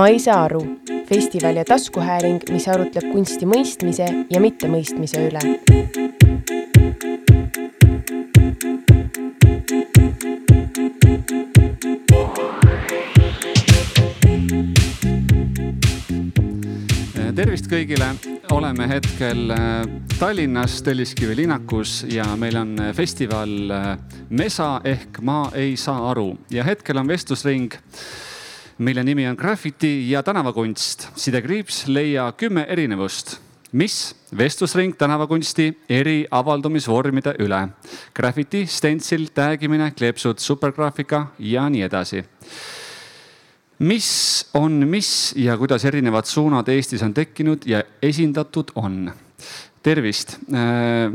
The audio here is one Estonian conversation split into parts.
ma ei saa aru, festival ja taskuhääling, mis arutleb kunsti mõistmise ja mittemõistmise üle. tervist kõigile, oleme hetkel äh, Tallinnas Telliskivi linnakus ja meil on äh, festival äh, Mesa ehk Ma ei saa aru. Ja hetkel on vestlusring, mille nimi on Graffiti ja tänavakunst. sidekriips leia kümme erinevust mis vestlusring tänavakunsti eri avaldumisvormide üle. Graffiti, stentsil, täägimine, kleepsud, supergraafika ja nii edasi mis on mis ja kuidas erinevad suunad Eestis on tekkinud ja esindatud on. tervist, äh,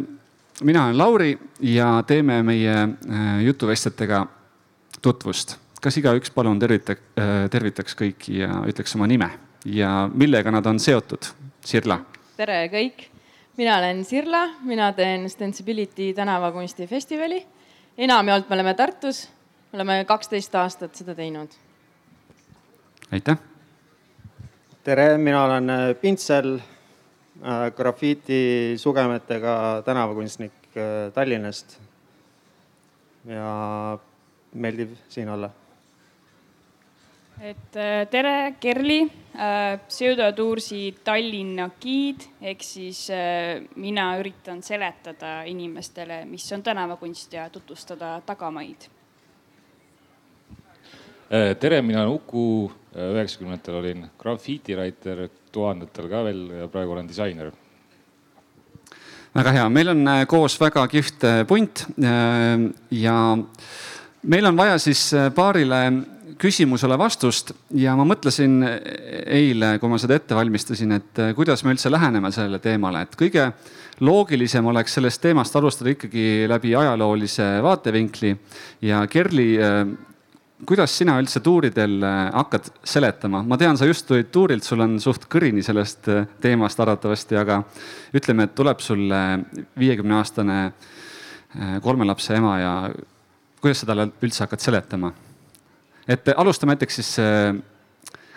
mina olen Lauri ja teeme meie äh, jutuvestjatega tutvust. Kas igaüks palun tervita-, äh, tervitaks kõiki ja ütleks oma nime ja millega nad on seotud? Sirla. tere kõik, mina olen Sirla, mina teen Stensibility tänavakunstifestivali. enamjaolt me oleme Tartus, oleme kaksteist aastat seda teinud aitäh. tere, mina olen äh, Pintsel, äh, grafiiti sugemetega tänavakunstnik Tallinnast. ja meeldib siin olla. Et tere, Kerli, pseudotuursi Tallinna giid. Ehk siis mina üritan seletada inimestele, mis on tänavakunst ja tutvustada tagamaid. Tere, mina olen Uku. Üheksakümnendatel olin grafiitiraider, tuhandetel ka veel ja praegu olen disainer. väga hea, meil on äh, koos väga kihvt äh, punt. Äh, ja meil on vaja siis paarile küsimusele vastust ja ma mõtlesin eile, kui ma seda ette valmistasin, et kuidas me üldse läheneme sellele teemale, et kõige loogilisem oleks sellest teemast alustada ikkagi läbi ajaloolise vaatevinkli ja Kerli kuidas sina üldse tuuridel äh, hakkad seletama, ma tean, sa just tulid tuurilt, sul on suht kõrini sellest teemast arvatavasti, aga ütleme, et tuleb sulle viiekümne aastane kolme lapse ema ja kuidas sa talle üldse hakkad seletama? Et alustame näiteks siis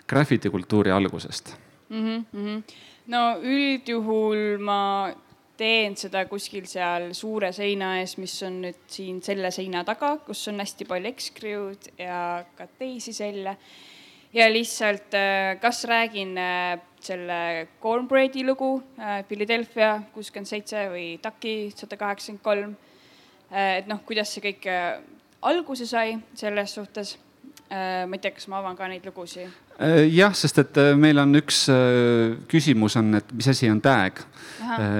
graffiti kultuuri algusest mm. -hmm. no üldjuhul ma teen seda kuskil seal suure seina ees, mis on nüüd siin selle seina taga, kus on hästi palju ekskriud ja ka teisi selle. ja lihtsalt äh, kas räägin äh, selle Cornbreadi lugu, äh, Philadelphia kuuskümmend seitse või Taki sada kaheksakümmend kolm. et noh, kuidas see kõik alguse sai selles suhtes. Ma ei tea, kas ma avan ka neid lugusid Äh, jah, sest et äh, meil on üks äh, küsimus on, et mis asi on tag.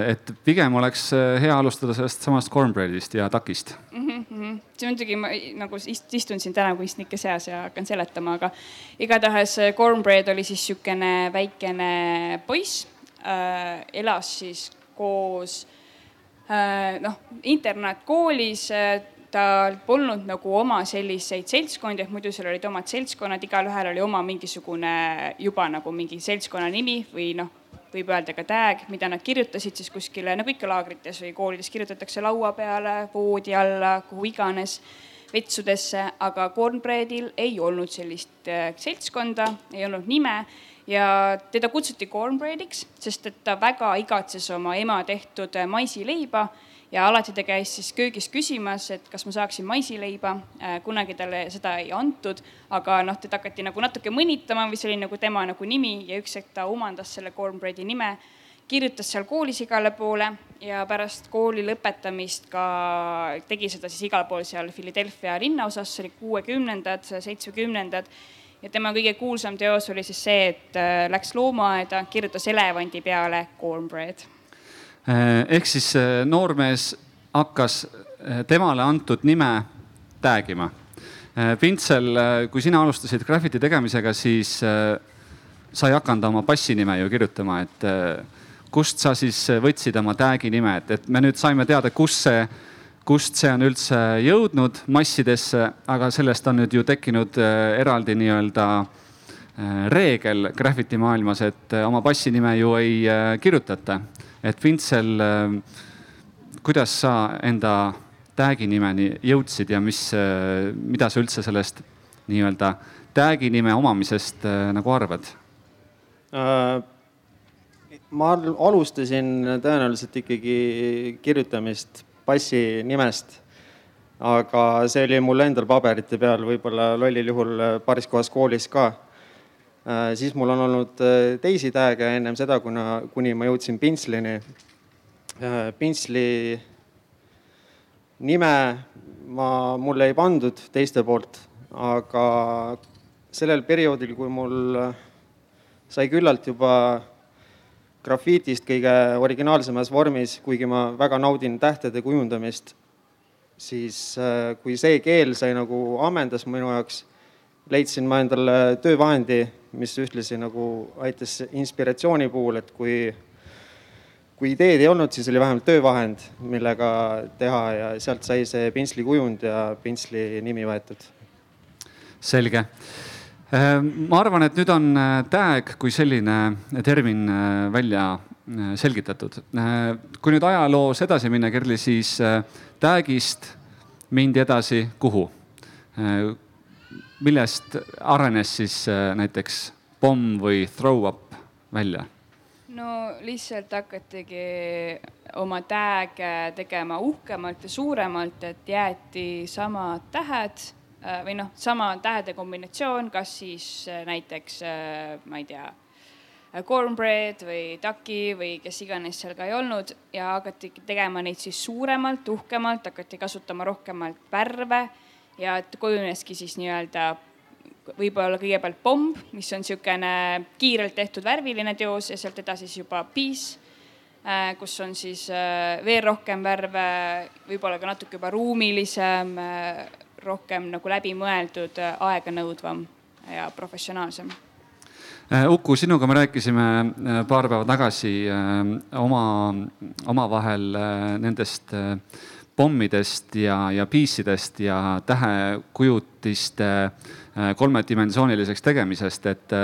et pigem oleks hea alustada sellest samast cornbread'ist ja takist mm. -hmm. see muidugi ma nagu istun siin tänakunstnike seas ja hakkan seletama, aga igatahes cornbread oli siis niisugune väikene poiss äh,, elas siis koos äh, noh, internaatkoolis äh, tal polnud nagu oma selliseid seltskondi, et muidu seal olid omad seltskonnad, igalühel oli oma mingisugune juba nagu mingi seltskonna nimi või noh, võib öelda ka tag, mida nad kirjutasid siis kuskile nagu ikka laagrites või koolides kirjutatakse laua peale, voodi alla, kuhu iganes, vetsudesse, aga Cornbreadil ei olnud sellist äh, seltskonda, ei olnud nime ja teda kutsuti Cornbreadiks, sest et ta väga igatses oma ema tehtud äh, maisileiba ja alati ta käis siis köögis küsimas, et kas ma saaksin maisileiba. Äh, kunagi talle seda ei antud, aga noh, teda hakati nagu natuke mõnitama või see oli nagu tema nagu nimi ja üks hetk ta omandas selle cornbread'i nime kirjutas seal koolis igale poole ja pärast kooli lõpetamist ka tegi seda siis igal pool seal Philadelphia linnaosas, see oli kuuekümnendad, seitsmekümnendad. ja tema kõige kuulsam teos oli siis see, et äh, läks loomaaeda, kirjutas elevandi peale cornbread ehk siis äh, noormees hakkas äh, temale antud nime tag ima. Pintsel, kui sina alustasid graffiti tegemisega, siis sa ei hakanud oma passinime ju kirjutama, et kust sa siis võtsid oma tag'i nime, et, et me nüüd saime teada, kust see, kust see on üldse jõudnud massidesse, aga sellest on nüüd ju tekkinud eraldi nii-öelda reegel graffiti maailmas, et oma passinime ju ei kirjutata et Vintsel, ähm, kuidas sa enda tag'i nimeni jõudsid ja mis, äh, mida sa üldse sellest nii-öelda tag'i nime omamisest nagu arvad? ma alustasin tõenäoliselt ikkagi kirjutamist passi nimest. aga see oli mul endal paberite peal, võib-olla lollil juhul paaris kohas koolis ka. Siis mul on olnud teisi tag'e ennem seda, kuna, kuni ma jõudsin Pintslini. Pintsli nime ma, mulle ei pandud teiste poolt, aga sellel perioodil, kui mul sai küllalt juba grafiitist kõige originaalsemas vormis, kuigi ma väga naudin tähtede kujundamist, siis äh, kui see keel sai nagu ammendas minu jaoks, leidsin ma endale töövahendi, mis ühtlasi nagu aitas inspiratsiooni puhul, et kui, kui ideed ei olnud, siis oli vähemalt töövahend, millega teha ja sealt sai see pintsli kujund ja pintsli nimi võetud. selge Äh, ma arvan, et nüüd on äh, tag kui selline termin äh, välja selgitatud. kui nüüd ajaloos edasi minna, Kerli, siis tag'ist mindi edasi kuhu? Millest arenes siis näiteks pomm või throw up välja? no lihtsalt hakatigi oma tag'e tegema uhkemalt ja suuremalt, et jäeti samad tähed Äh, või noh, sama tähede kombinatsioon, kas siis äh, näiteks äh, ma ei tea, cornbread või ducky või kes iganes seal ka ei olnud ja hakati tegema neid siis suuremalt, uhkemalt, hakati kasutama rohkemalt värve ja et kujuneski siis nii-öelda võib-olla kõigepealt pomm, mis on niisugune kiirelt tehtud värviline teos ja sealt edasi siis juba piis, kus on siis veel rohkem värve, võib-olla ka natuke juba ruumilisem rohkem nagu läbimõeldud, aeganõudvam ja professionaalsem. Äh, Uku, sinuga me rääkisime äh, paar päeva tagasi äh, oma, omavahel nendest pommidest ja, ja piisidest ja tähekujutiste kolmedimensiooniliseks tegemisest, et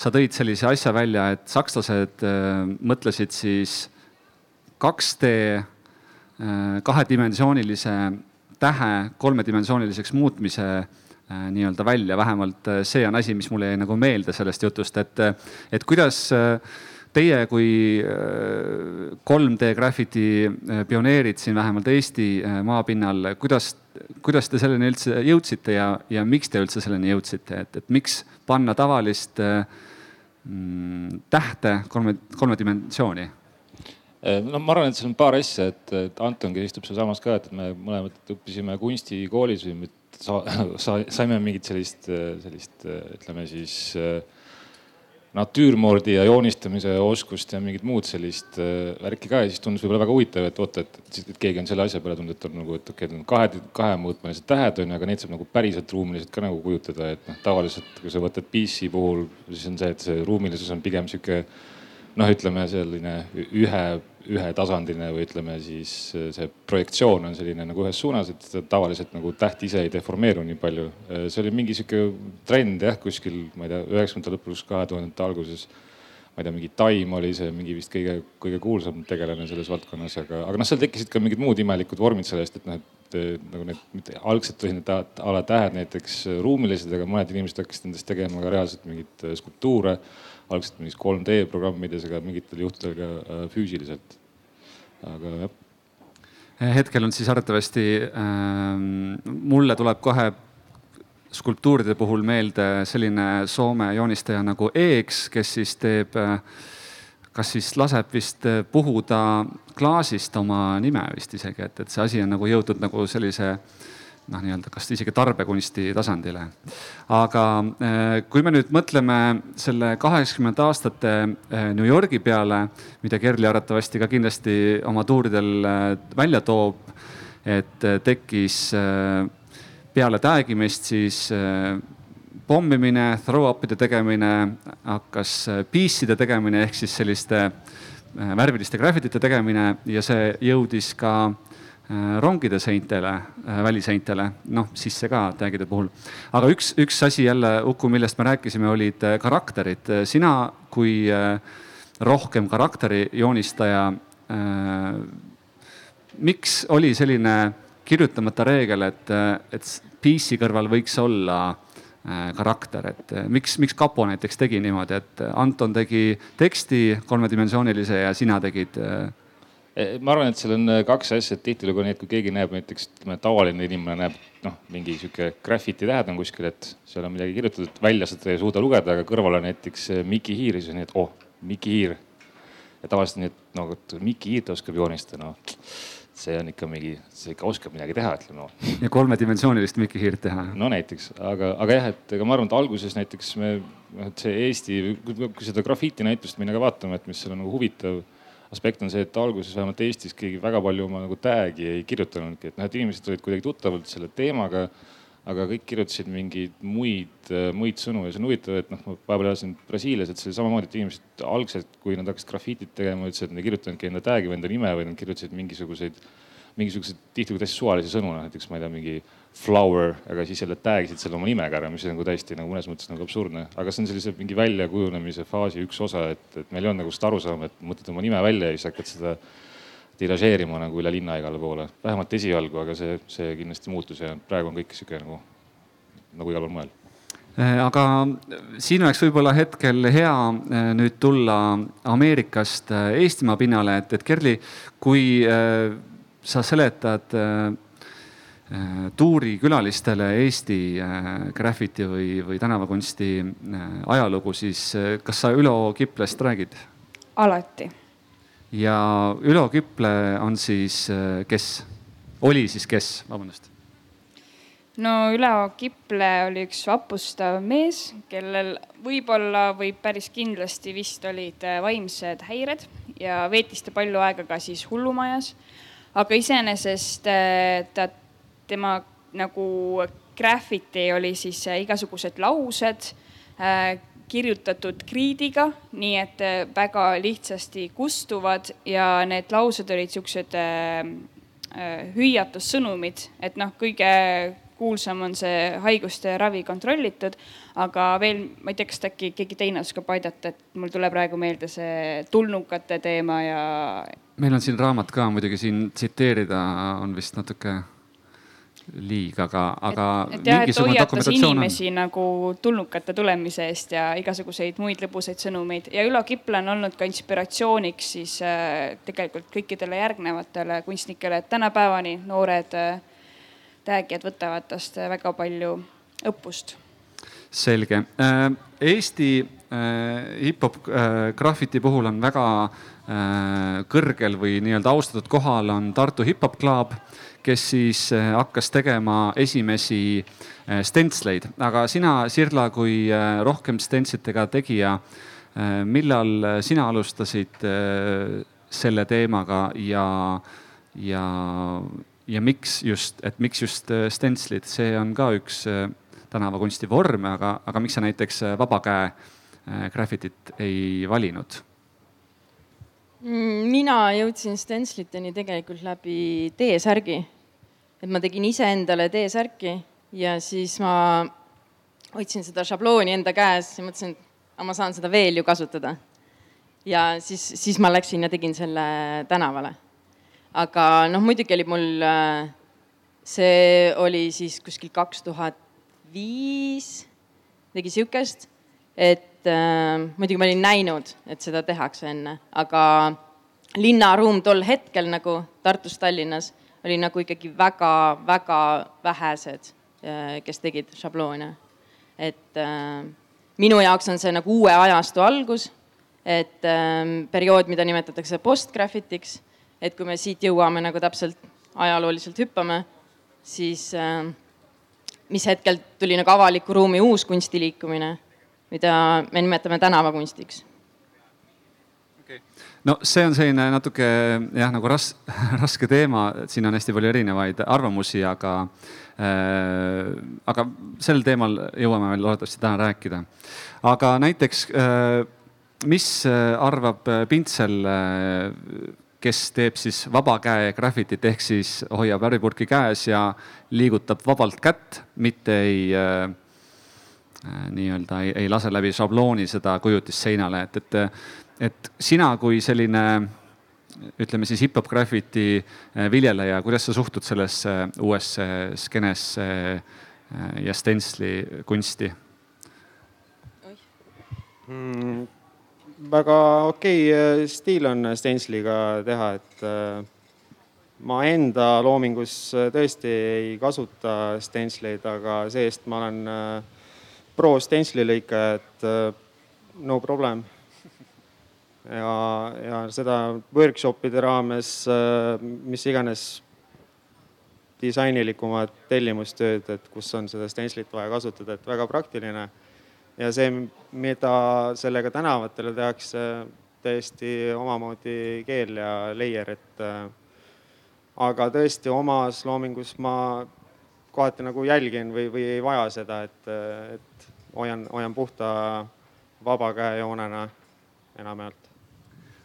sa tõid sellise asja välja, et sakslased mõtlesid siis 2D kahedimensioonilise tähe kolmedimensiooniliseks muutmise äh, nii-öelda välja, vähemalt äh, see on asi, mis mulle jäi nagu meelde sellest jutust, et, äh, et kuidas teie kui 3D graffiti pioneerid siin vähemalt Eesti maapinnal, kuidas, kuidas te selleni üldse jõudsite ja, ja miks te üldse selleni jõudsite, et, et miks panna tavalist mm, tähte kolme, kolme dimensiooni? Äh, no ma arvan, et seal on paar asja, et, et Anton, kes istub sealsamas ka, et me mõlemad õppisime kunstikoolis või sa, sa, saime mingit sellist, sellist ütleme siis natüürmoodi ja joonistamise oskust ja mingit muud sellist värki ka ja siis tundus võib-olla väga huvitav, et oota, et, et keegi on selle asja peale tulnud, et on nagu, et okei okay,, need on kahe, kahemõõtmelised tähed on ju, aga neid saab nagu päriselt ruumiliselt ka nagu kujutada, et noh, tavaliselt kui sa võtad PC puhul, siis on see, et see ruumilisus on pigem sihuke noh, ütleme selline ühe ühetasandiline või ütleme siis see projektsioon on selline nagu ühes suunas, et tavaliselt nagu täht ise ei deformeeru nii palju. See oli mingi sihuke trend jah, kuskil, ma ei tea, üheksakümnendate lõpus, kahe tuhandete alguses. ma ei tea, mingi Time oli see mingi vist kõige, kõige kuulsam tegelane selles valdkonnas, aga, aga noh, seal tekkisid ka mingid muud imelikud vormid sellest, et noh, et nagu need, mitte algselt olid need a la tähed näiteks ruumilised, aga mõned inimesed hakkasid nendest tegema ka reaalselt mingeid äh, skulptuure algselt mingis 3D programmides, aga mingitel juhtudel ka äh, füüsiliselt. aga jah. hetkel on siis arvatavasti ähm,, mulle tuleb kohe skulptuuride puhul meelde selline Soome joonistaja nagu Eeks, kes siis teeb äh, kas siis laseb vist äh, puhuda klaasist oma nime vist isegi, et, et see asi on nagu jõudnud nagu sellise noh, nii-öelda kas isegi tarbekunsti tasandile. aga eh, kui me nüüd mõtleme selle kaheksakümnendate aastate eh, New Yorgi peale, mida Kerli arvatavasti ka kindlasti oma tuuridel eh, välja toob, et tekkis peale tag'imist siis pommimine, throw-up'ide tegemine, hakkas piece'ide tegemine ehk siis selliste värviliste graffitite tegemine ja see jõudis ka Äh, rongide seintele, äh, väliseintele, noh sisse ka tag'ide puhul. aga üks, üks asi jälle, Uku, millest me rääkisime, olid äh, karakterid. sina kui rohkem karakteri joonistaja, miks oli selline kirjutamata reegel, et, et PC kõrval võiks olla karakter, et miks, miks kapo näiteks tegi niimoodi, et Anton tegi teksti kolmedimensioonilise ja sina tegid ma arvan, et seal on kaks asja, et tihtilugu on nii, et kui keegi näeb näiteks, ütleme tavaline inimene näeb noh, mingi sihuke graffiti tähed on kuskil, et seal on midagi kirjutatud, välja seda ei suuda lugeda, aga kõrval on näiteks Miki Hiir, siis on nii, et oh, Miki Hiir. Ja tavaliselt nii, et no vot Mikki Hiirt oskab joonistada, no see on ikka mingi, see ikka oskab midagi teha, ütleme no.. ja kolmedimensioonilist Mikki Hiirt teha. no näiteks, aga, aga jah, et ega ma arvan, et alguses näiteks me, noh, et see Eesti, kui seda grafiiti näitust minna ka vaatama, et mis seal on nagu huvitav aspekt on see, et alguses vähemalt Eestis keegi väga palju oma nagu tag'i ei kirjutanudki, et noh, et inimesed olid kuidagi tuttavad selle teemaga aga kõik kirjutasid mingeid muid, muid sõnu ja see on huvitav, et noh, ma vahepeal elasin Brasiilias, et see samamoodi, et inimesed algselt, kui nad hakkasid grafiitit tegema, ütlesid, et nad ei kirjutanudki enda tag'i või enda nime, vaid nad kirjutasid mingisuguseid, mingisuguseid tihtilugu täiesti suvalisi sõnu, näiteks ma ei tea, mingi flower, aga siis jälle tag isid selle oma nimega ära, mis on nagu täiesti nagu mõnes mõttes nagu absurdne. aga see on sellise mingi väljakujunemise faasi üks osa, et, et meil ei olnud nagu seda arusaama, et mõtled oma nime välja ja siis hakkad seda tiražeerima nagu üle linna igale poole, vähemalt esialgu, aga see, see kindlasti muutus ja praegu on kõik sihuke nagu, nagu igal pool mujal. Eh, aga siin oleks võib-olla hetkel hea eh, nüüd tulla Ameerikast eh, Eestimaa pinnale, et, et Kerli, kui sa seletad tuurikülalistele Eesti graffiti või, või tänavakunsti ajalugu, siis kas sa Ülo Kiplest räägid? alati ja Ülo Küple on siis äh, kes, oli siis kes, vabandust? no Ülo Kiple oli üks vapustav mees, kellel võib-olla või päris kindlasti vist olid äh, vaimsed häired ja veetis ta palju aega ka siis hullumajas. aga iseenesest äh, ta, tema nagu graffiti oli siis igasugused laused kirjutatud kriidiga, nii et äh, väga lihtsasti kustuvad ja need laused olid siuksed äh, äh, hüüatussõnumid, et noh, kõige kuulsam on see haiguste ravi kontrollitud, aga veel, ma ei tea, kas äkki keegi teine oskab aidata, et mul tuleb praegu meelde see tulnukate teema ja. meil on siin raamat ka muidugi siin tsiteerida on vist natuke liig, aga, aga. et jah, et hoiatas inimesi on. nagu tulnukate tulemise eest ja igasuguseid muid lõbusaid sõnumeid ja Ülo Kipla on olnud ka inspiratsiooniks siis äh, tegelikult kõikidele järgnevatele kunstnikele, et tänapäevani noored äh, tääkijad võtavad tast äh, väga palju õppust. selge äh,, Eesti äh, hip-hop äh, graffiti puhul on väga kõrgel või nii-öelda austatud kohal on Tartu Hip-Hop Club kes siis äh, hakkas tegema esimesi äh, stentsleid, aga sina, Sirla, kui äh, rohkem stentslitega tegija, millal sina alustasid selle teemaga ja, ja, ja miks just, et miks just stentslid, see on ka üks tänavakunsti vorm, aga, aga miks sa näiteks vaba käe graffitit ei valinud? Mm, mina jõudsin stentsliteni tegelikult läbi T-särgi. et ma tegin iseendale T-särki ja siis ma hoidsin seda šablooni enda käes ja mõtlesin, et ma saan seda veel ju kasutada. ja siis, siis ma läksin ja tegin selle tänavale. aga noh, muidugi oli mul, äh, see oli siis kuskil kaks tuhat viis, midagi sihukest, et et äh, muidugi ma olin näinud, et seda tehakse enne, aga linnaruum tol hetkel nagu Tartus, Tallinnas oli nagu ikkagi väga-väga vähesed, äh, kes tegid šabloone. et äh, minu jaoks on see nagu uue ajastu algus, et äh, periood, mida nimetatakse postgraffitiks, et kui me siit jõuame nagu täpselt ajalooliselt hüppame, siis äh, mis hetkel tuli nagu avaliku ruumi uus kunstiliikumine mida me nimetame tänavakunstiks no see on selline natuke jah, nagu ras-, raske teema, et siin on hästi palju erinevaid arvamusi, aga äh,, aga sel teemal jõuame veel loodetavasti täna rääkida. aga näiteks äh, mis arvab Pintsel äh,, kes teeb siis vaba käe graffitit ehk siis hoiab värvipurki käes ja liigutab vabalt kätt, mitte ei äh, Äh, nii-öelda ei, ei lase läbi šablooni seda kujutist seinale, et, et, et sina kui selline ütleme siis hip-hop graffiti äh, viljeleja, kuidas sa suhtud sellesse uuesse skeenesse ja Stensli kunsti mm,? väga okei okay stiil on Stensliga teha, et ma enda loomingus tõesti ei kasuta stensleid, aga see-eest ma olen pro stensli lõikaja, et no problem ja, ja seda workshop'ide raames, äh, mis iganes disainilikumad tellimustööd, et kus on seda stenslit vaja kasutada, et väga praktiline. ja see, mida sellega tänavatele tehakse, täiesti omamoodi keel ja layer, et äh, aga tõesti omas loomingus ma kohati nagu jälgin või, või ei vaja seda, et, et hoian, hoian puhta vaba käejoonena enamjaolt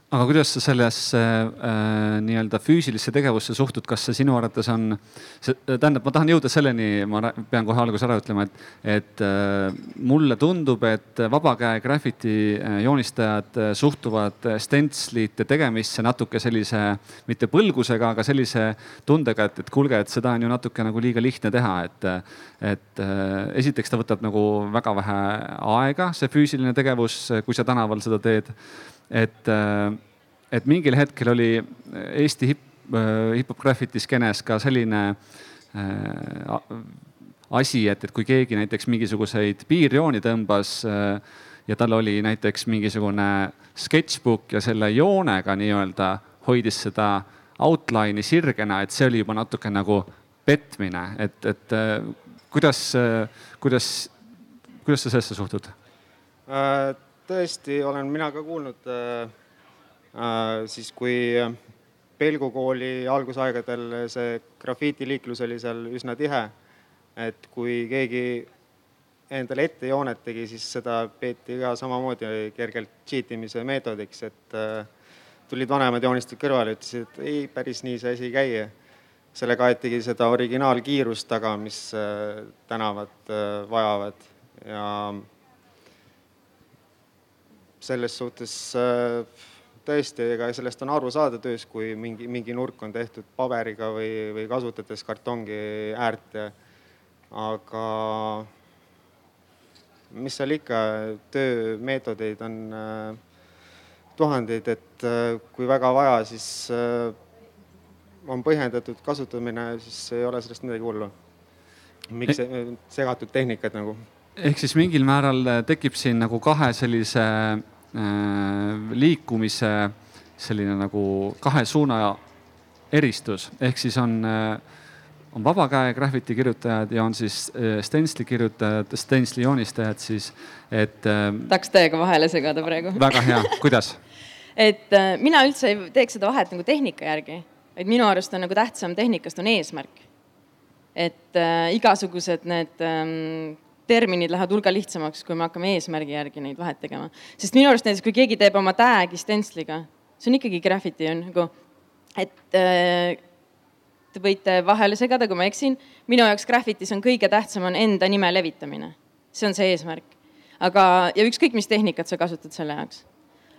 aga kuidas sa sellesse äh, nii-öelda füüsilisse tegevusse suhtud, kas see sinu arvates on, tähendab, ma tahan jõuda selleni, ma pean kohe alguses ära ütlema, et, et äh, mulle tundub, et vaba käe graffiti äh, joonistajad äh, suhtuvad stentslite tegemisse natuke sellise, mitte põlgusega, aga sellise tundega, et, et kuulge, et seda on ju natuke nagu liiga lihtne teha, et, et äh, esiteks ta võtab nagu väga vähe aega, see füüsiline tegevus, kui sa tänaval seda teed et, äh, et mingil hetkel oli Eesti hip, äh, hip-hop graffiti skeenes ka selline äh, asi, et, et kui keegi näiteks mingisuguseid piirjooni tõmbas ja tal oli näiteks mingisugune sketšbook ja selle joonega nii-öelda hoidis seda outline'i sirgena, et see oli juba natuke nagu petmine, et, et kuidas, kuidas, kuidas sa sellesse suhtud? Tõesti olen mina ka kuulnud äh, äh, siis, kui Pelgu kooli algusaegadel see grafiitiliiklus oli seal üsna tihe. et kui keegi endale ette joonet tegi, siis seda peeti ka samamoodi kergelt cheat imise meetodiks, et äh, tulid vanemad joonistajad kõrvale, ütlesid, et ei, päris nii see asi ei käi. sellega aetigi seda originaalkiirust taga, mis äh, tänavad vajavad ja selles suhtes äh, tõesti, ega sellest on aru saada töös, kui mingi, mingi nurk on tehtud paberiga või, või kasutades kartongi äärt. aga mis seal ikka, töömeetodeid on äh, tuhandeid, et äh, kui väga vaja, siis on põhjendatud kasutamine, siis ei ole sellest midagi hullu. miks segatud tehnikad nagu ehk siis mingil määral tekib siin nagu kahe sellise liikumise selline nagu kahe suuna eristus, ehk siis on äh, on vaba käe graffiti kirjutajad ja on siis äh, stensli kirjutajad, stensli joonistajad siis, et äh,. tahaks täiega vahele segada praegu. väga hea, kuidas et äh, mina üldse ei teeks seda vahet nagu tehnika järgi, vaid minu arust on nagu tähtsam tehnikast on eesmärk. et äh, igasugused need ähm, terminid lähevad hulga lihtsamaks, kui me hakkame eesmärgi järgi neid vahet tegema. sest minu arust näiteks, kui keegi teeb oma tag'i stentsliga, see on ikkagi graffiti on nagu, et äh, te võite vahele segada, kui ma eksin. minu jaoks graffitis on kõige tähtsam on enda nime levitamine. see on see eesmärk. aga, ja ükskõik, mis tehnikat sa kasutad selle jaoks.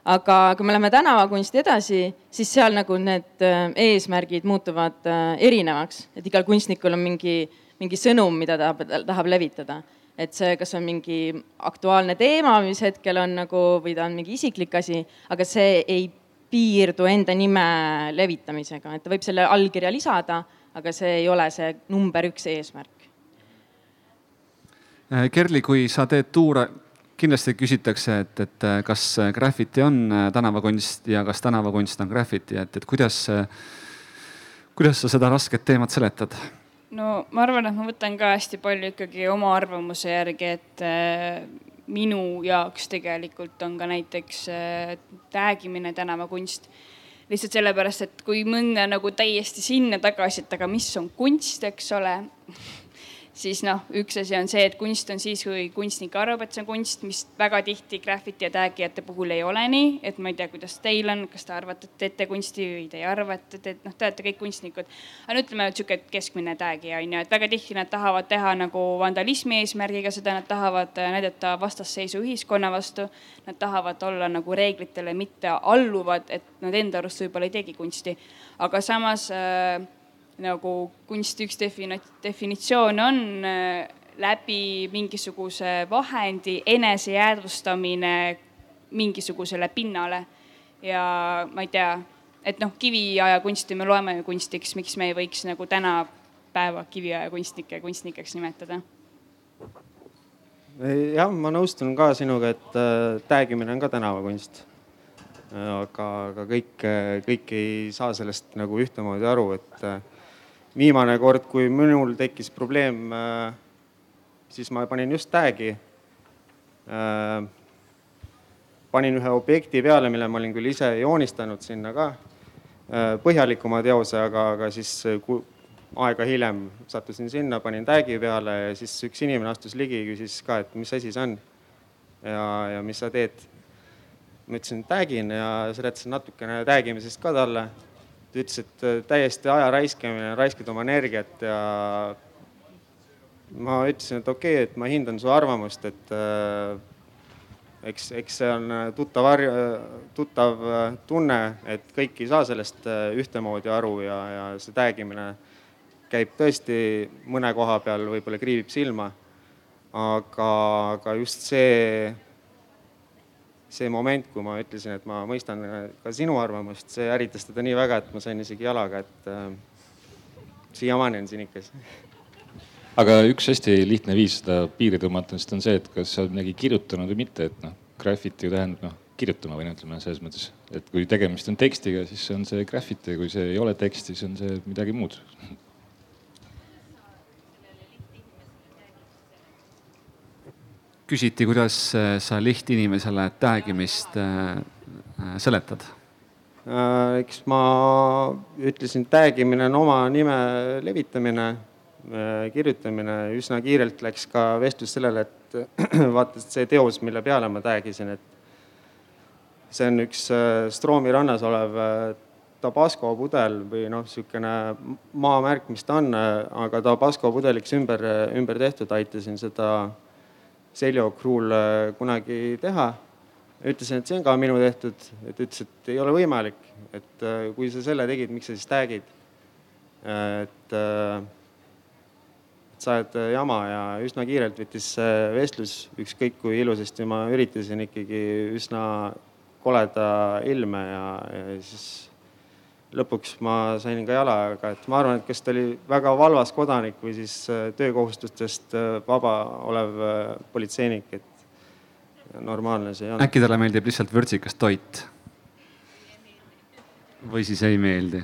aga kui me läheme tänavakunsti edasi, siis seal nagu need äh, eesmärgid muutuvad äh, erinevaks, et igal kunstnikul on mingi, mingi sõnum, mida ta tahab, tahab levitada et see, kas on mingi aktuaalne teema, mis hetkel on nagu või ta on mingi isiklik asi, aga see ei piirdu enda nime levitamisega, et ta võib selle allkirja lisada, aga see ei ole see number üks eesmärk. Äh, Kerli, kui sa teed tuure, kindlasti küsitakse, et, et äh, kas graffiti on äh, tänavakunst ja kas tänavakunst on graffiti, et, et kuidas, kuidas sa seda rasket teemat seletad? No ma arvan, et ma võtan ka hästi palju ikkagi oma arvamuse järgi, et äh, minu jaoks tegelikult on ka näiteks äh, täägimine tänavakunst. lihtsalt sellepärast, et kui minna nagu täiesti sinna tagasi, et aga mis on kunst, eks ole siis noh, üks asi on see, et kunst on siis, kui kunstnik arvab, et see on kunst, mis väga tihti graffiti ja tagijate puhul ei ole nii, et ma ei tea, kuidas teil on, kas te arvate, et teete kunsti või te ei arva, et te, noh, te olete kõik kunstnikud. aga no ütleme, et sihuke keskmine tagija on ju, et väga tihti nad tahavad teha nagu vandalismi eesmärgiga seda, nad tahavad näidata vastasseisu ühiskonna vastu. Nad tahavad olla nagu reeglitele mitte alluvad, et nad enda arust võib-olla ei teegi kunsti, aga samas äh, nagu kunsti üks defini-, definitsioon on äh, läbi mingisuguse vahendi enesejäädvustamine mingisugusele pinnale. ja ma ei tea, et noh, kiviaja kunsti me loeme ju kunstiks, miks me ei võiks nagu tänapäeva kiviaja kunstnikke kunstnikeks nimetada? jah, ma nõustun ka sinuga, et äh, täägimine on ka tänavakunst. aga, aga kõik, kõik ei saa sellest nagu ühtemoodi aru, et äh, viimane kord, kui minul tekkis probleem, äh, siis ma panin just tag'i. Äh, panin ühe objekti peale, mille ma olin küll ise joonistanud sinna ka, äh, põhjalikuma teose, aga, aga siis aega hiljem sattusin sinna, panin tag'i peale ja siis üks inimene astus ligi, küsis ka, et mis asi see on ja, ja mis sa teed. ma ütlesin, tag'in ja seletasin natukene tag imisest ka talle ta ütles, et äh, täiesti aja raiskamine, raiskad oma energiat ja ma ütlesin, et okei okay,, et ma hindan su arvamust, et äh, eks, eks see on äh, tuttav, tuttav tunne, et kõik ei saa sellest ühtemoodi aru ja, ja see tag imine käib tõesti mõne koha peal võib-olla kriibib silma. aga, aga just see see moment, kui ma ütlesin, et ma mõistan ka sinu arvamust, see ärritas teda nii väga, et ma sain isegi jalaga, et äh, siiamaani on sinikas. aga üks hästi lihtne viis seda piiri tõmmatamisest on see, et kas sa oled midagi kirjutanud või mitte, et noh, graffiti ju tähendab noh, kirjutama või no ütleme selles mõttes, et kui tegemist on tekstiga, siis on see graffiti, kui see ei ole tekst, siis on see midagi muud küsiti, kuidas äh, sa lihtinimesele tag imist äh, äh, seletad? eks ma ütlesin, tag imine on oma nime levitamine, kirjutamine, üsna kiirelt läks ka vestlus sellele, et vaata see teos, mille peale ma tag isin, et see on üks Stroomi rannas olev Tabasco pudel või noh, niisugune maamärk, mis ta on, aga Tabasco pudeliks ümber, ümber tehtud, aitasin seda Seljo Kruul äh, kunagi teha. ütlesin, et see on ka minu tehtud, et ütles, et ei ole võimalik, et äh, kui sa selle tegid, miks sa siis tag'id. et, äh, et sa oled jama ja üsna kiirelt võttis vestlus, ükskõik kui ilusasti ma üritasin ikkagi üsna koleda ilme ja, ja siis lõpuks ma sain ka jalaga, et ma arvan, et kas ta oli väga valvas kodanik või siis äh, töökohustustest äh, vaba olev äh, politseinik, et normaalne see ei olnud. äkki talle meeldib lihtsalt vürtsikas toit? või siis ei meeldi?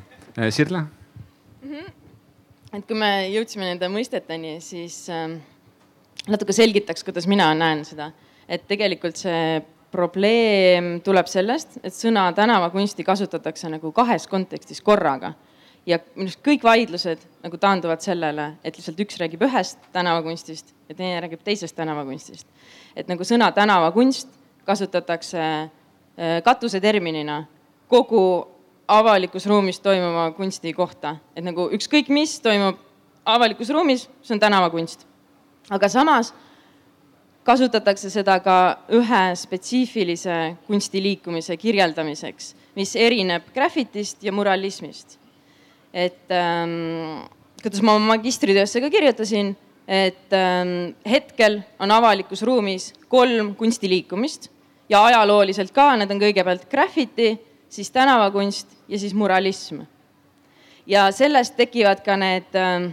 Sirle mm? -hmm. et kui me jõudsime nende mõisteteni, siis äh, natuke selgitaks, kuidas mina näen seda, et tegelikult see probleem tuleb sellest, et sõna tänavakunsti kasutatakse nagu kahes kontekstis korraga. ja minu arust kõik vaidlused nagu taanduvad sellele, et lihtsalt üks räägib ühest tänavakunstist ja teine räägib teisest tänavakunstist. et nagu sõna tänavakunst kasutatakse äh, katuseterminina kogu avalikus ruumis toimuva kunsti kohta, et nagu ükskõik, mis toimub avalikus ruumis, see on tänavakunst. aga samas kasutatakse seda ka ühe spetsiifilise kunstiliikumise kirjeldamiseks, mis erineb graffitist ja muralismist. et ähm, kuidas ma magistritöösse ka kirjutasin, et ähm, hetkel on avalikus ruumis kolm kunstiliikumist ja ajalooliselt ka, need on kõigepealt graffiti, siis tänavakunst ja siis muralism. ja sellest tekivad ka need ähm,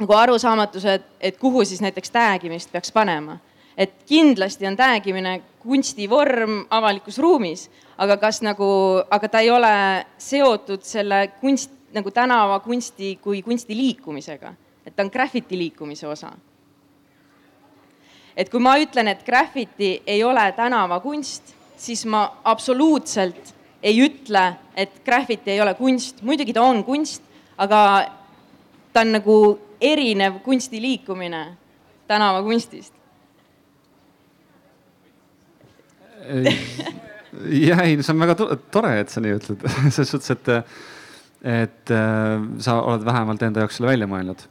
nagu arusaamatused, et kuhu siis näiteks tag imist peaks panema et kindlasti on tag imine kunstivorm avalikus ruumis, aga kas nagu, aga ta ei ole seotud selle kunst, nagu tänavakunsti kui kunstiliikumisega, et ta on graffiti liikumise osa. et kui ma ütlen, et graffiti ei ole tänavakunst, siis ma absoluutselt ei ütle, et graffiti ei ole kunst, muidugi ta on kunst, aga ta on nagu erinev kunstiliikumine tänavakunstist jah, ei, see on väga tore, et sa nii ütled selles suhtes, et, et äh, sa oled vähemalt enda jaoks selle välja mõelnud.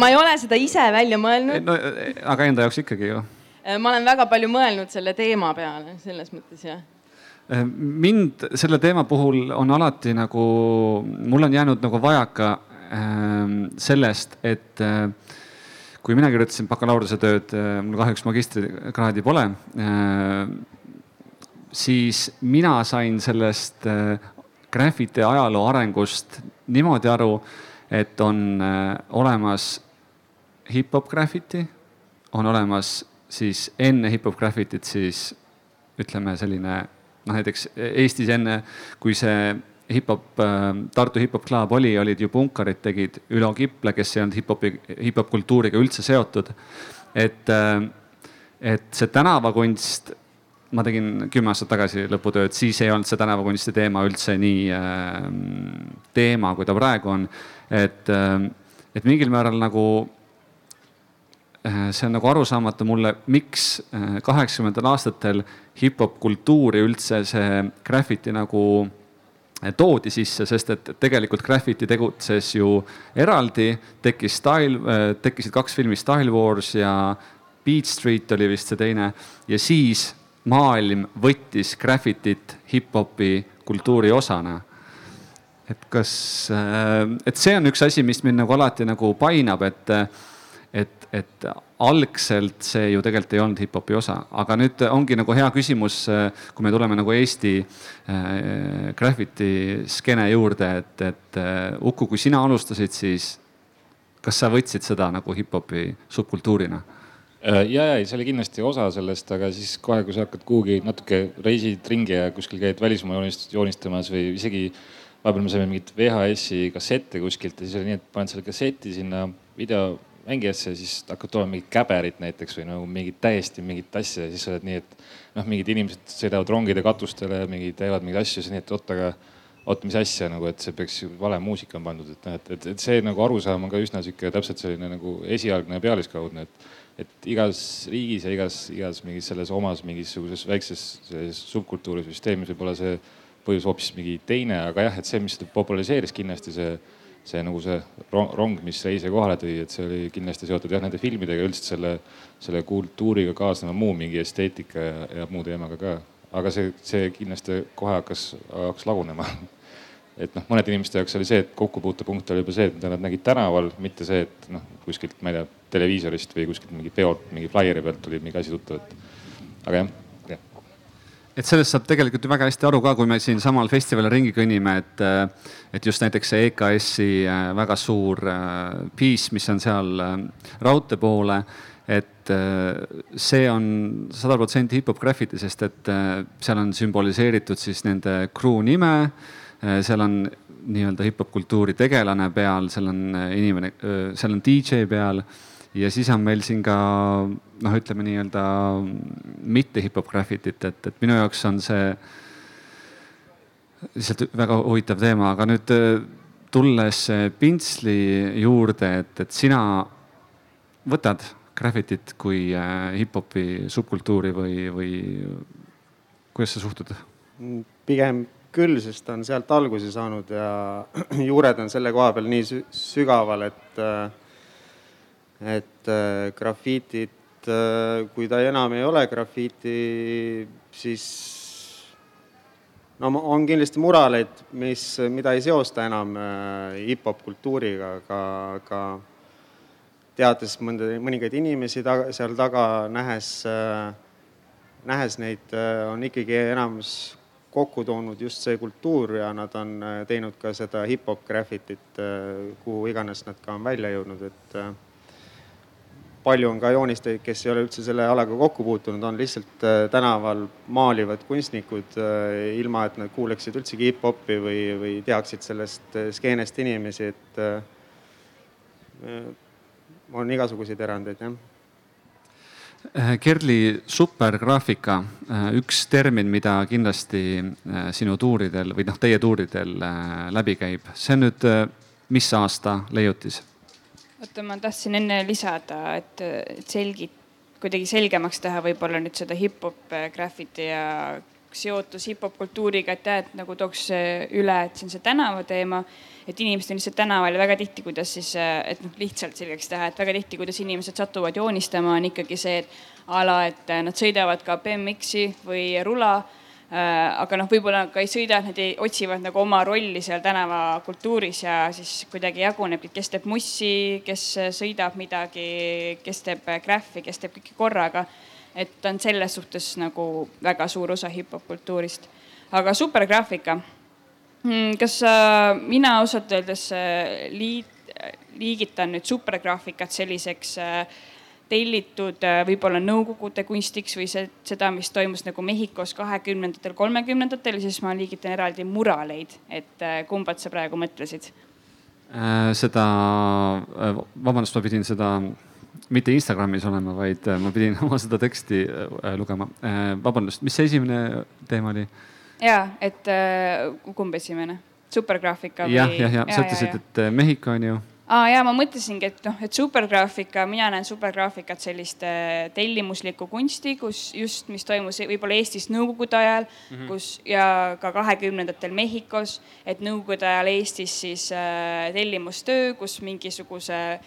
ma ei ole seda ise välja mõelnud. no aga enda jaoks ikkagi ju. ma olen väga palju mõelnud selle teema peale, selles mõttes jah mind selle teema puhul on alati nagu, mul on jäänud nagu vajaka äh, sellest, et äh, kui mina kirjutasin bakalaureusetööd, mul kahjuks magistrikraadi pole, siis mina sain sellest graffiti ajaloo arengust niimoodi aru, et on olemas hip-hop graffiti, on olemas siis enne hip-hop graffitit siis ütleme selline noh, näiteks Eestis enne, kui see hip-hop, Tartu hip-hop club oli, olid ju punkarid, tegid Ülo Kiple, kes ei olnud hip-hopi, hip-hop kultuuriga üldse seotud. et, et see tänavakunst, ma tegin kümme aastat tagasi lõputööd, siis ei olnud see tänavakunsti teema üldse nii äh, teema, kui ta praegu on. et, et mingil määral nagu Äh, see on nagu arusaamatu mulle, miks äh, kaheksakümnendatel aastatel hip-hop kultuuri üldse see graffiti nagu äh, toodi sisse, sest et tegelikult graffiti tegutses ju eraldi, tekkis Style, tekkisid kaks filmi Style Wars ja Beat Street oli vist see teine ja siis maailm võttis graffitit hip-hopi kultuuri osana. Et kas, et see on üks asi, mis mind nagu alati nagu painab, et et, et algselt see ju tegelikult ei olnud hip-hopi osa, aga nüüd ongi nagu hea küsimus, kui me tuleme nagu Eesti äh, graffiti skeene juurde, et, et äh, Uku, kui sina alustasid, siis kas sa võtsid seda nagu hip-hopi subkultuurina? Äh, ja, ja see oli kindlasti osa sellest, aga siis kohe, kui sa hakkad kuhugi natuke reisid ringi ja kuskil käid välismaa joonistamas või isegi vahepeal me saime mingit VHS-i kassette kuskilt ja siis oli nii, et paned selle kasseti sinna video mängijasse ja siis hakkavad tulema mingid käberid näiteks või nagu mingid täiesti mingit asja ja siis sa oled nii, et noh, mingid inimesed sõidavad rongide katustele, mingid teevad mingeid asju, siis nii, et oot, aga oot, mis asja nagu, et see peaks ju vale muusika on pandud, et noh, et, et, et see nagu arusaam on ka üsna sihuke täpselt selline nagu esialgne ja pealiskaudne, et et igas riigis ja igas, igas mingis selles omas mingisuguses väikses subkultuurisüsteemis võib olla see põhjus hoopis mingi teine, aga jah, et see, mis seda populariseeris kindlasti see see nagu see rong, mis Reise kohale tõi, et see oli kindlasti seotud jah nende filmidega, üldiselt selle, selle kultuuriga kaasneva muu mingi esteetika ja, ja muu teemaga ka. aga see, see kindlasti kohe hakkas, hakkas lagunema. et noh, mõnede inimeste jaoks oli see, et kokkupuutepunkt oli juba see, mida nad nägid tänaval, mitte see, et noh, kuskilt, ma ei tea, televiisorist või kuskilt mingi peolt, mingi flaieri pealt tuli mingi asi tuttav, et aga jah et sellest saab tegelikult ju väga hästi aru ka, kui me siinsamal festivalil ringi kõnnime, et, äh, et just näiteks see EKS-i äh, väga suur äh, piis, mis on seal raudtee poole, et see on sada protsenti hip-hop graffiti, sest et seal on sümboliseeritud siis nende crew nime. seal on nii-öelda hip-hop kultuuri tegelane peal, seal on inimene, seal on DJ peal ja siis on meil siin ka noh, ütleme nii-öelda mitte hip-hop graffitit, et, et minu jaoks on see lihtsalt väga huvitav teema, aga nüüd tulles pintsli juurde, et, et sina võtad graffitit kui äh, hip-hopi subkultuuri või, või kuidas sa suhtud? pigem küll, sest ta on sealt alguse saanud ja juured on selle koha peal nii sügaval, et äh, et äh, grafiitit, äh, kui ta enam ei ole grafiiti, siis no on kindlasti muraleid, mis, mida ei seosta enam äh, hip-hop kultuuriga, aga, aga teades mõnda, mõningaid inimesi taga, seal taga, nähes, nähes neid, on ikkagi enamus kokku toonud just see kultuur ja nad on teinud ka seda hip-hop graffitit, kuhu iganes nad ka on välja jõudnud, et palju on ka joonistajaid, kes ei ole üldse selle alaga kokku puutunud, on lihtsalt äh, tänaval maalivad kunstnikud, äh, ilma et nad kuuleksid üldsegi hip-hopi või, või teaksid sellest äh, skeenest inimesi, et on igasuguseid erandeid, jah. Kerli, supergraafika, üks termin, mida kindlasti sinu tuuridel või noh, teie tuuridel läbi käib, see on nüüd mis aasta leiutis? Oota, ma tahtsin enne lisada, et, et selgit-, kuidagi selgemaks teha võib-olla nüüd seda hip-hop äh, graffiti ja seotus hip-hop kultuuriga, et jah, et nagu tooks üle, et see on see tänavateema, et inimesed on lihtsalt tänaval ja väga tihti, kuidas siis, äh, et noh, lihtsalt selgeks teha, et väga tihti, kuidas inimesed satuvad joonistama, on ikkagi see, et a la, et äh, nad sõidavad ka BMX-i või rula aga noh, võib-olla ka ei sõida, nad ei, otsivad nagu oma rolli seal tänavakultuuris ja siis kuidagi jagunebki, kes teeb mussi, kes sõidab midagi, kes teeb graffi, kes teeb kõike korraga. et ta on selles suhtes nagu väga suur osa hip-hop kultuurist. aga supergraafika. Hmm, kas äh, mina ausalt öeldes äh, liit, liigitan nüüd supergraafikat selliseks äh, tellitud äh, võib-olla Nõukogude kunstiks või see, seda, mis toimus nagu Mehhikos kahekümnendatel, kolmekümnendatel, siis ma liigitan eraldi muraleid, et äh, kumbad sa praegu mõtlesid äh,? seda, vabandust, ma pidin seda mitte Instagramis olema, vaid ma pidin oma seda teksti lugema vabandust, mis see esimene teema oli? ja, et kumb esimene? supergraafika või? jah, jah, ja sa ütlesid, et Mehhiko on ju aa ja ma mõtlesingi, et noh, et supergraafika, mina näen supergraafikat sellist äh, tellimuslikku kunsti, kus just, mis toimus võib-olla Eestis nõukogude ajal mm, -hmm. kus ja ka kahekümnendatel Mehhikos, et nõukogude ajal Eestis siis äh, tellimustöö, kus mingisuguse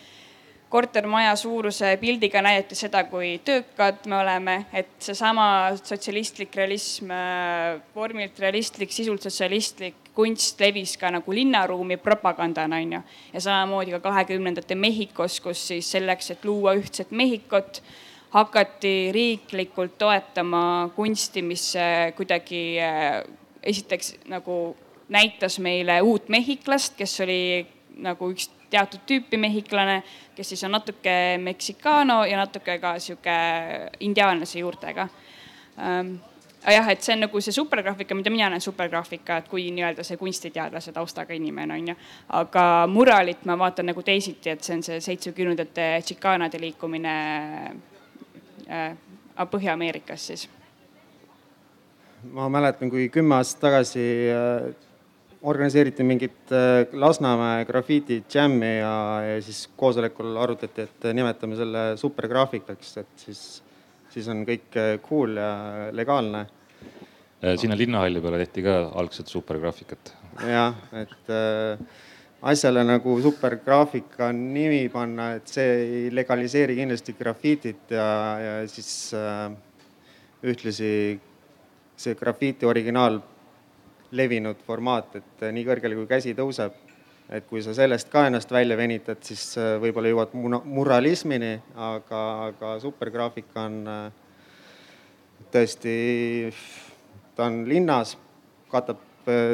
kortermaja suuruse pildiga näidati seda, kui töökad me oleme, et seesama sotsialistlik realism äh,, vormilt realistlik, sisult sotsialistlik kunst levis ka nagu linnaruumi propagandana, on ju. ja samamoodi ka kahekümnendate Mehhikos, kus siis selleks, et luua ühtset Mehhikot, hakati riiklikult toetama kunsti, mis kuidagi äh, esiteks nagu näitas meile uut mehhiklast, kes oli nagu üks teatud tüüpi mehhiklane, kes siis on natuke meksikano ja natuke ka sihuke indiaanlase juurtega ähm, jah, et see on nagu see supergraafika, mida mina näen supergraafika, et kui nii-öelda see kunstiteadlase taustaga inimene on ju. aga muralit ma vaatan nagu teisiti, et see on see seitsmekümnendate tšikaanade liikumine äh, Põhja-Ameerikas siis. ma mäletan, kui kümme aastat tagasi äh, organiseeriti mingit äh, Lasnamäe grafiiti džämmi ja, ja siis koosolekul arutati, et nimetame selle supergraafikaks, et siis siis on kõik äh, cool ja legaalne. Äh, sinna linnahalli peale tehti ka algselt supergraafikat. jah, et äh, asjale nagu supergraafika nimi panna, et see ei legaliseeri kindlasti grafiitit ja, ja siis äh, ühtlasi see grafiiti originaal levinud formaat, et nii kõrgele kui käsi tõuseb et kui sa sellest ka ennast välja venitad, siis äh, võib-olla jõuad muralismini, aga, aga supergraafika on äh, tõesti, ta on linnas, katab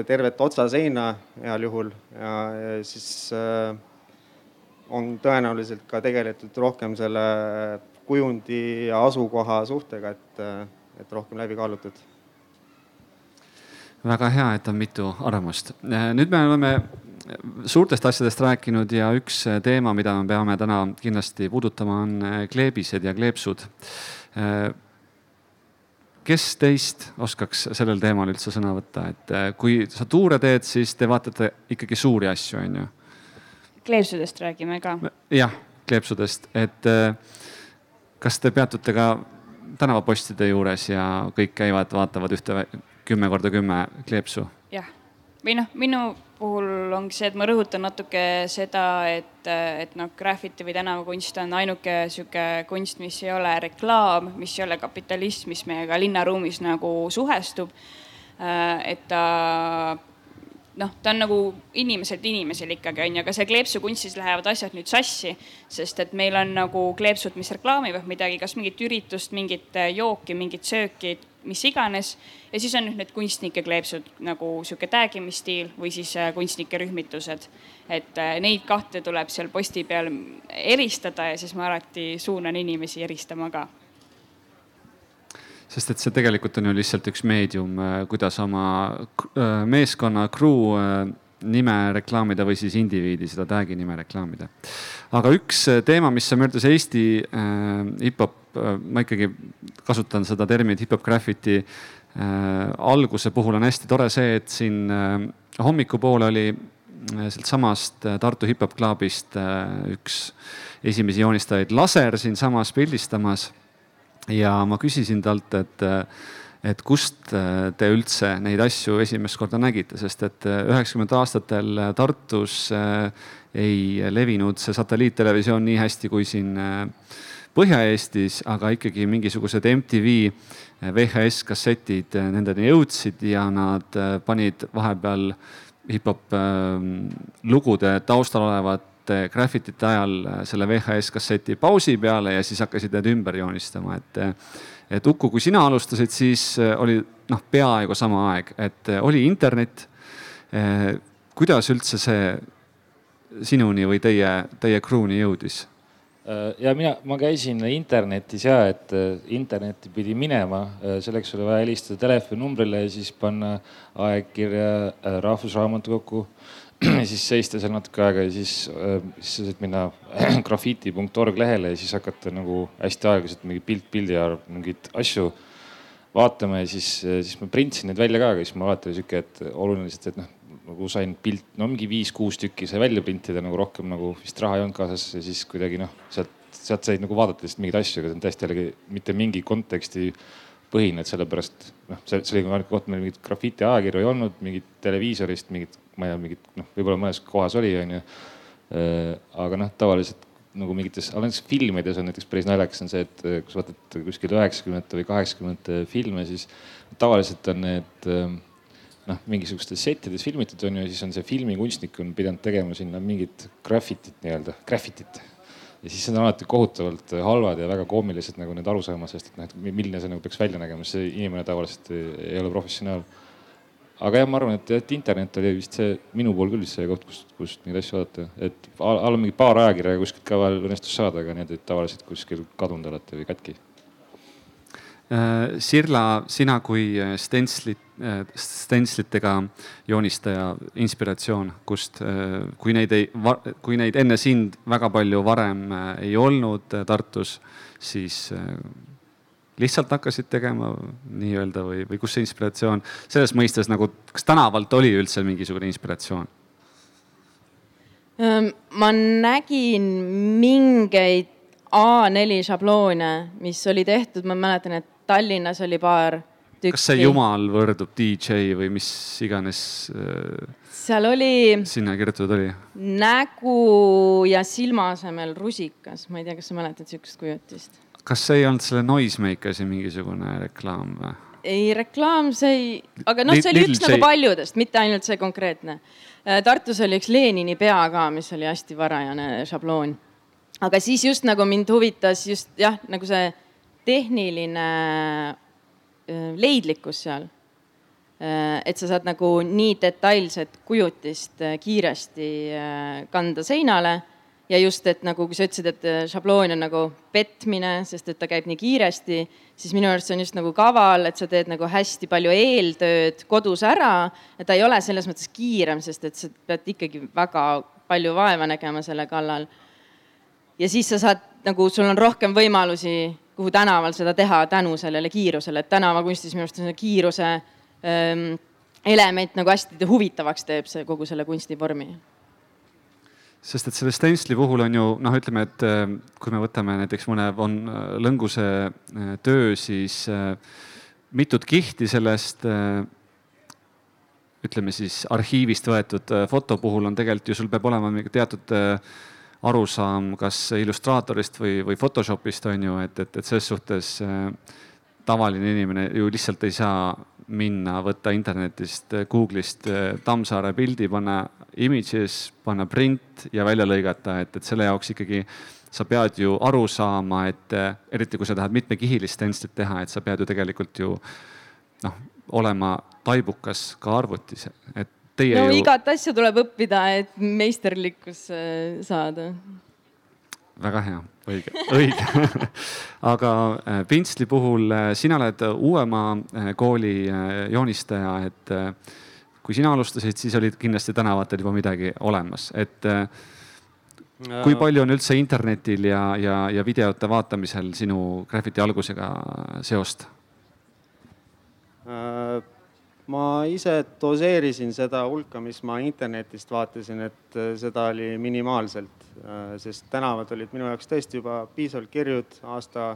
tervet otsaseina heal juhul ja, ja siis on tõenäoliselt ka tegeletud rohkem selle kujundi ja asukoha suhtega, et, et rohkem läbi kaalutud väga hea, et on mitu arvamust. nüüd me oleme suurtest asjadest rääkinud ja üks teema, mida me peame täna kindlasti puudutama, on kleebised ja kleepsud. kes teist oskaks sellel teemal üldse sõna võtta, et kui sa tuure teed, siis te vaatate ikkagi suuri asju, on ju? kleepsudest räägime ka. jah, kleepsudest, et kas te peatute ka tänavapostide juures ja kõik käivad, vaatavad ühte kümme korda kümme kleepsu? jah, või noh, minu puhul ongi see, et ma rõhutan natuke seda, et, et noh, graffiti või tänavakunst on ainuke sihuke kunst, mis ei ole reklaam, mis ei ole kapitalism, mis meiega linnaruumis nagu suhestub. et ta noh, ta on nagu inimeselt inimesele ikkagi on ju, aga see kleepsukunstis lähevad asjad nüüd sassi, sest et meil on nagu kleepsud, mis reklaamivad midagi, kas mingit üritust, mingit jooki, mingit sööki mis iganes. ja siis on nüüd need kunstnike kleepsud nagu sihuke tag imisstiil või siis äh, kunstnike rühmitused. et äh, neid kahte tuleb seal posti peal eristada ja siis ma alati suunan inimesi eristama ka sest et see tegelikult on ju lihtsalt üks meedium, äh, kuidas oma meeskonna crew nime reklaamida või siis indiviidi seda tag'i nime reklaamida. aga üks teema, mis on möödas Eesti äh, hip-hop ma ikkagi kasutan seda terminit hip-hop graffiti äh, alguse puhul on hästi tore see, et siin äh, hommikupoole oli sealtsamast Tartu Hip-Hop Clubist üks esimesi joonistajaid Laser siinsamas pildistamas. ja ma küsisin talt, et, et kust te üldse neid asju esimest korda nägite, sest et üheksakümnendatel aastatel Tartus ei levinud see satelliittelevisioon nii hästi kui siin Põhja-Eestis, aga ikkagi mingisugused MTV VHS kassetid nendeni jõudsid ja nad panid vahepeal hip-hop lugude taustal olevate graffitite ajal selle VHS kasseti pausi peale ja siis hakkasid need ümber joonistama, et et Uku, kui sina alustasid, siis oli noh, peaaegu sama aeg, et oli internet. Kuidas üldse see sinuni või teie, teie crew'ni jõudis? Ja mina, ma käisin internetis ja, et internetti pidi minema, selleks oli vaja helistada telefoninumbrile ja siis panna aegkirja Rahvusraamatukokku siis seista seal natuke aega ja siis, äh, siis sa said minna graffiti.org lehele ja siis hakata nagu hästi aeglaselt mingi pilt pildi all mingeid asju vaatama ja siis, äh, siis ma printsin neid välja ka, aga siis ma alati oli sihuke, et oluline lihtsalt, et noh, nagu sain pilt, no mingi viis-kuus tükki sai välja printida, nagu rohkem nagu vist raha ei olnud kaasas ja siis kuidagi noh, sealt, sealt said nagu vaadata lihtsalt mingeid asju, aga see on täiesti jällegi mitte mingi konteksti põhine, et sellepärast noh, see, see oli ainuke koht, meil mingit graffiti ajakirju ei olnud, mingit televiisorist, mingit ma ei tea, mingit noh, võib-olla mõnes kohas oli, onju. Äh, aga noh, tavaliselt nagu mingites, näiteks filmides on näiteks päris naljakas on see, et äh, kui sa vaatad kuskil üheksakümnendate või kaheksakümnendate filme, siis tavaliselt on need äh, noh, mingisugustes settides filmitud on ju, siis on see filmikunstnik on pidanud tegema sinna mingit graffitit nii-öelda, graffitit. ja siis on alati kohutavalt halvad ja väga koomilised nagu need arusaama, sest et noh, et milline see nagu peaks välja nägema, see inimene tavaliselt ei ole professionaal aga jah, ma arvan, et, et internet oli vist see minu pool küll see koht, kust, kust neid asju vaadata, et all mingi paar ajakirja kuskilt ka vahel õnnestus saada, aga need olid tavaliselt kuskil kadunud alati või katki. Äh, Sirla, sina kui äh, stenslit, äh, joonistaja inspiratsioon, kust, kui neid ei, kui neid enne sind väga palju varem ei olnud Tartus, siis lihtsalt hakkasid tegema nii-öelda või, või kus see inspiratsioon selles mõistes nagu, kas tänavalt oli üldse mingisugune inspiratsioon? ma nägin mingeid A4 šabloone, mis oli tehtud, ma mäletan, et Tallinnas oli paar tükki. kas see jumal võrdub DJ või mis iganes? seal oli. sinna kirjutatud oli? nägu ja silma asemel rusikas, ma ei tea, kas sa mäletad sihukest kujutist kas see ei olnud selle Noisemakeri mingisugune reklaam või? ei, reklaam see ei, aga noh, see oli üks nagu paljudest, mitte ainult see konkreetne. Äh, Tartus oli üks Lenini pea ka, mis oli hästi varajane šabloon. aga siis just nagu mind huvitas just jah, nagu see tehniline äh, leidlikkus seal. Äh, et sa saad nagu nii detailset kujutist kiiresti kanda seinale ja just, et nagu, kui sa ütlesid, et äh, šabloon on nagu petmine, sest et ta käib nii kiiresti, siis minu arust see on just nagu kaval, et sa teed nagu hästi palju eeltööd kodus ära ta ei ole selles mõttes kiirem, sest et sa pead ikkagi väga palju vaeva nägema selle kallal. ja siis sa saad nagu, sul on rohkem võimalusi, kuhu tänaval seda teha tänu sellele kiirusele, et tänavakunstis minu arust on kiiruse ähm, element nagu hästi huvitavaks teeb see kogu selle kunstivormi. Sest et selle Stensli puhul on ju noh, ütleme, et äh, kui me võtame näiteks mõne Von äh, Lõnguse äh, töö, siis mitut kihti sellest ütleme siis arhiivist võetud foto puhul on tegelikult ju, sul peab olema mingi teatud arusaam, kas Illustratorist või, või Photoshopist on ju, et, et, et selles suhtes tavaline inimene ju lihtsalt ei saa minna, võtta internetist, Google'ist Tammsaare pildi, panna images, panna print ja välja lõigata, et, et selle jaoks ikkagi sa pead ju aru saama, et eriti kui sa tahad mitmekihilist stenslit teha, et sa pead ju tegelikult ju noh, olema taibukas ka arvutis, et teie no ju... igat asja tuleb õppida, et meisterlikkus saada. väga hea, õige, õige. Aga äh, pintsli puhul äh, sina oled uuema äh, kooli joonistaja, et kui sina alustasid, siis olid kindlasti tänavatel juba midagi olemas, et kui palju on üldse internetil ja, ja, ja videote vaatamisel sinu graffiti algusega seost? Äh, ma ise doseerisin seda hulka, mis ma internetist vaatasin, et äh, seda oli minimaalselt, sest tänavad olid minu jaoks tõesti juba piisavalt kirjud. aasta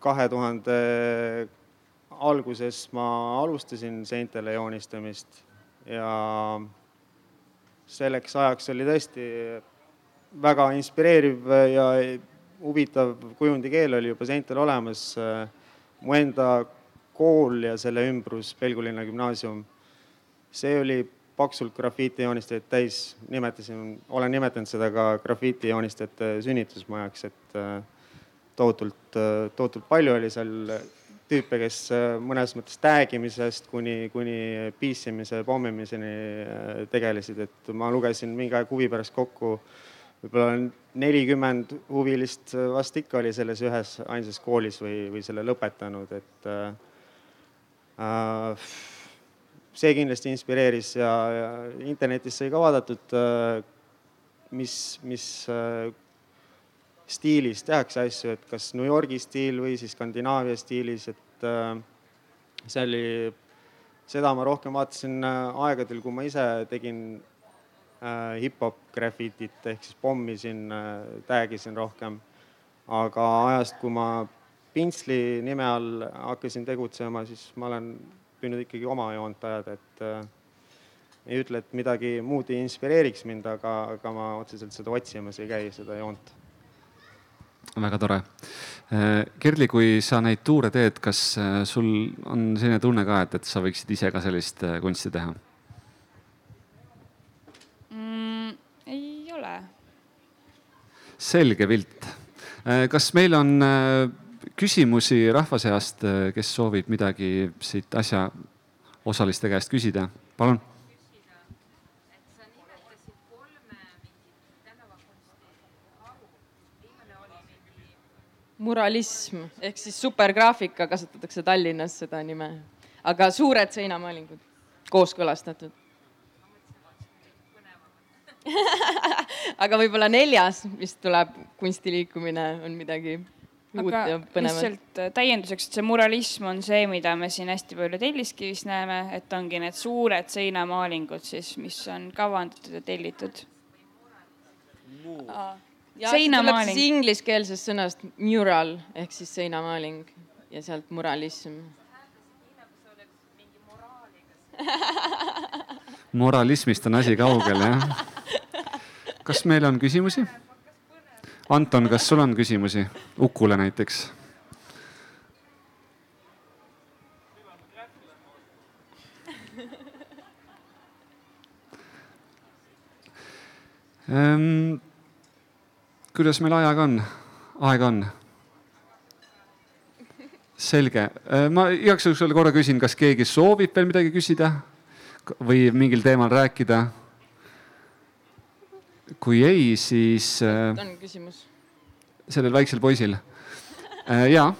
kahe tuhande alguses ma alustasin seintele joonistamist ja selleks ajaks oli tõesti väga inspireeriv ja huvitav kujundikeel oli juba seintel olemas. mu enda kool ja selle ümbrus, Pelgulinna gümnaasium, see oli paksult grafiitijoonistajaid täis, nimetasin, olen nimetanud seda ka grafiitijoonistajate sünnitusmajaks, et tohutult, tohutult palju oli seal tüüpe, kes äh, mõnes mõttes tag imisest kuni, kuni piisimise, pommimiseni äh, tegelesid, et ma lugesin mingi aeg huvi pärast kokku võib-olla nelikümmend huvilist vast ikka oli selles ühes ainsas koolis või, või selle lõpetanud, et äh, äh, see kindlasti inspireeris ja, ja internetis sai ka vaadatud äh,, mis, mis äh, stiilis tehakse asju, et kas New Yorgi stiil või siis Skandinaavia stiilis, et äh, see oli, seda ma rohkem vaatasin äh, aegadel, kui ma ise tegin äh, hip-hop grafitit ehk siis pommisin äh,, tag isin rohkem. aga ajast, kui ma pintsli nime all hakkasin tegutsema, siis ma olen püüdnud ikkagi oma joont ajada, et äh, ei ütle, et midagi muud ei inspireeriks mind, aga, aga ma otseselt seda otsimas ei käi, seda joont väga tore. Äh, Kerli, kui sa neid tuure teed, kas äh, sul on selline tunne ka, et, et sa võiksid ise ka sellist äh, kunsti teha mm,? ei ole. selge pilt. kas meil on küsimusi rahva seast, kes soovib midagi siit asjaosaliste käest küsida? palun. Muralism ehk siis supergraafika, kasutatakse Tallinnas seda nime, aga suured seinamaalingud, kooskõlastatud. Aga võib-olla neljas, mis tuleb, kunstiliikumine on midagi aga lihtsalt äh, täienduseks, et see muralism on see, mida me siin hästi palju Telliskivis näeme, et ongi need suured seinamaalingud siis, mis on kavandatud ja tellitud seinamaaling. ingliskeelsest sõnast mural ehk siis seinamaaling ja sealt muralism. moralismist on asi kaugel, jah. kas meil on küsimusi? Anton, kas sul on küsimusi Ukule näiteks? Um, kuidas meil ajaga on, aega on? selge, äh, ma igaks juhuks veel korra küsin, kas keegi soovib veel midagi küsida või mingil teemal rääkida? Kui ei, siis. Äh, on küsimus? sellel väiksel poisil. Äh, jaa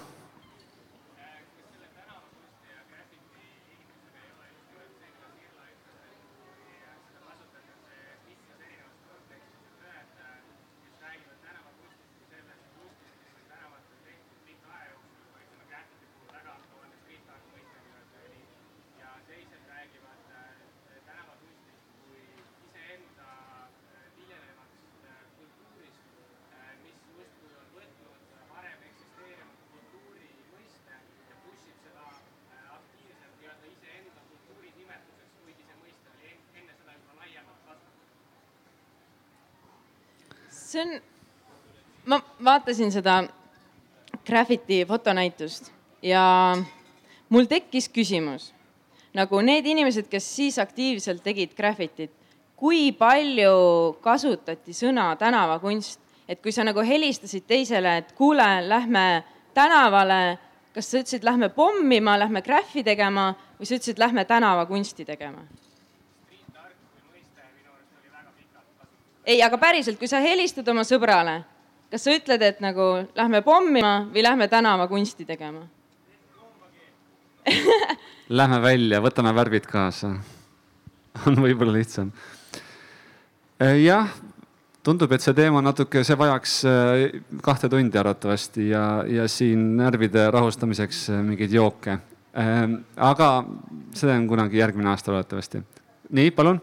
see on, ma vaatasin seda Graffiti fotonäitust ja mul tekkis küsimus, nagu need inimesed, kes siis aktiivselt tegid graffitit, kui palju kasutati sõna tänavakunst, et kui sa nagu helistasid teisele, et kuule, lähme tänavale, kas sa ütlesid, lähme pommima, lähme graffi tegema või sa ütlesid, lähme tänavakunsti tegema? ei, aga päriselt, kui sa helistad oma sõbrale, kas sa ütled, et nagu lähme pommima või lähme tänavakunsti tegema Lähme välja, võtame värvid kaasa. on võib-olla lihtsam. Äh, jah, tundub, et see teema natuke, see vajaks äh, kahte tundi arvatavasti ja, ja siin närvide rahustamiseks äh, mingeid jooke. aga see on kunagi järgmine aasta loodetavasti. nii, palun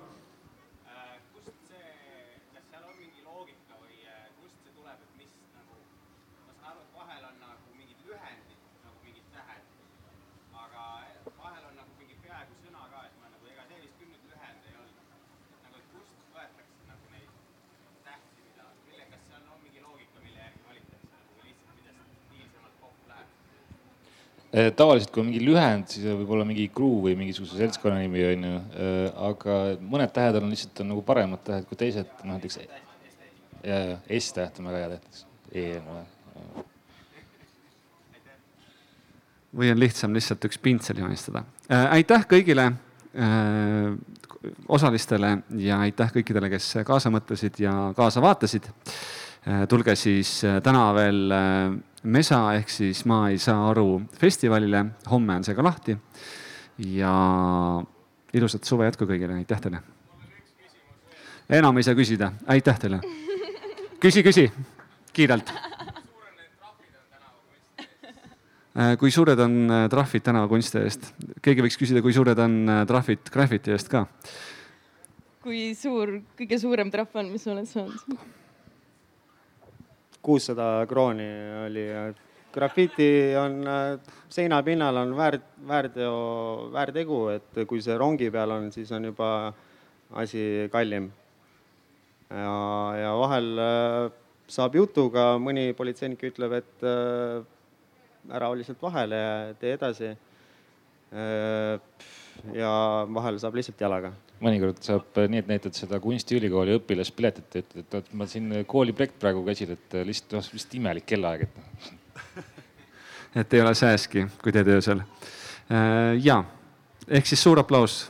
tavaliselt, kui on mingi lühend, siis võib olla mingi crew või mingisuguse seltskonna nimi on ju. aga mõned tähed on lihtsalt on nagu paremad tähed kui teised, noh näiteks. ja, ja S-täht on väga hea täht, E on väga. või on lihtsam lihtsalt üks pintsel joonistada äh,. aitäh kõigile äh, osalistele ja aitäh kõikidele, kes kaasa mõtlesid ja kaasa vaatasid äh,. tulge siis äh, täna veel äh, Mesa ehk siis Ma ei saa aru festivalile, homme on see ka lahti. ja ilusat suve jätku kõigile, aitäh teile. enam ei saa küsida, aitäh teile. küsi, küsi kiirelt Äh, kui suured on äh, trahvid tänavakunsti eest? keegi võiks küsida, kui suured on äh, trahvid graffiti eest ka? kui suur, kõige suurem trahv on, mis sa oled saanud? Kuussada krooni oli. grafiti on seinapinnal on väär, väärteo, väärtegu, et kui see rongi peal on, siis on juba asi kallim. ja, ja vahel saab jutuga, mõni politseinik ütleb, et ära lihtsalt vahele ja tee edasi. Äh, ja vahel saab lihtsalt jalaga. Mõnikord saab nii, et näitad seda kunstiülikooli õpilaspiletit ja ütled, et oot, ma siin kooliprojekt praegu käsil, et lihtsalt, noh, vist imelik kellaaeg, et noh. et ei ole sääski, kui teed öösel. Äh, ja, ehk siis suur aplaus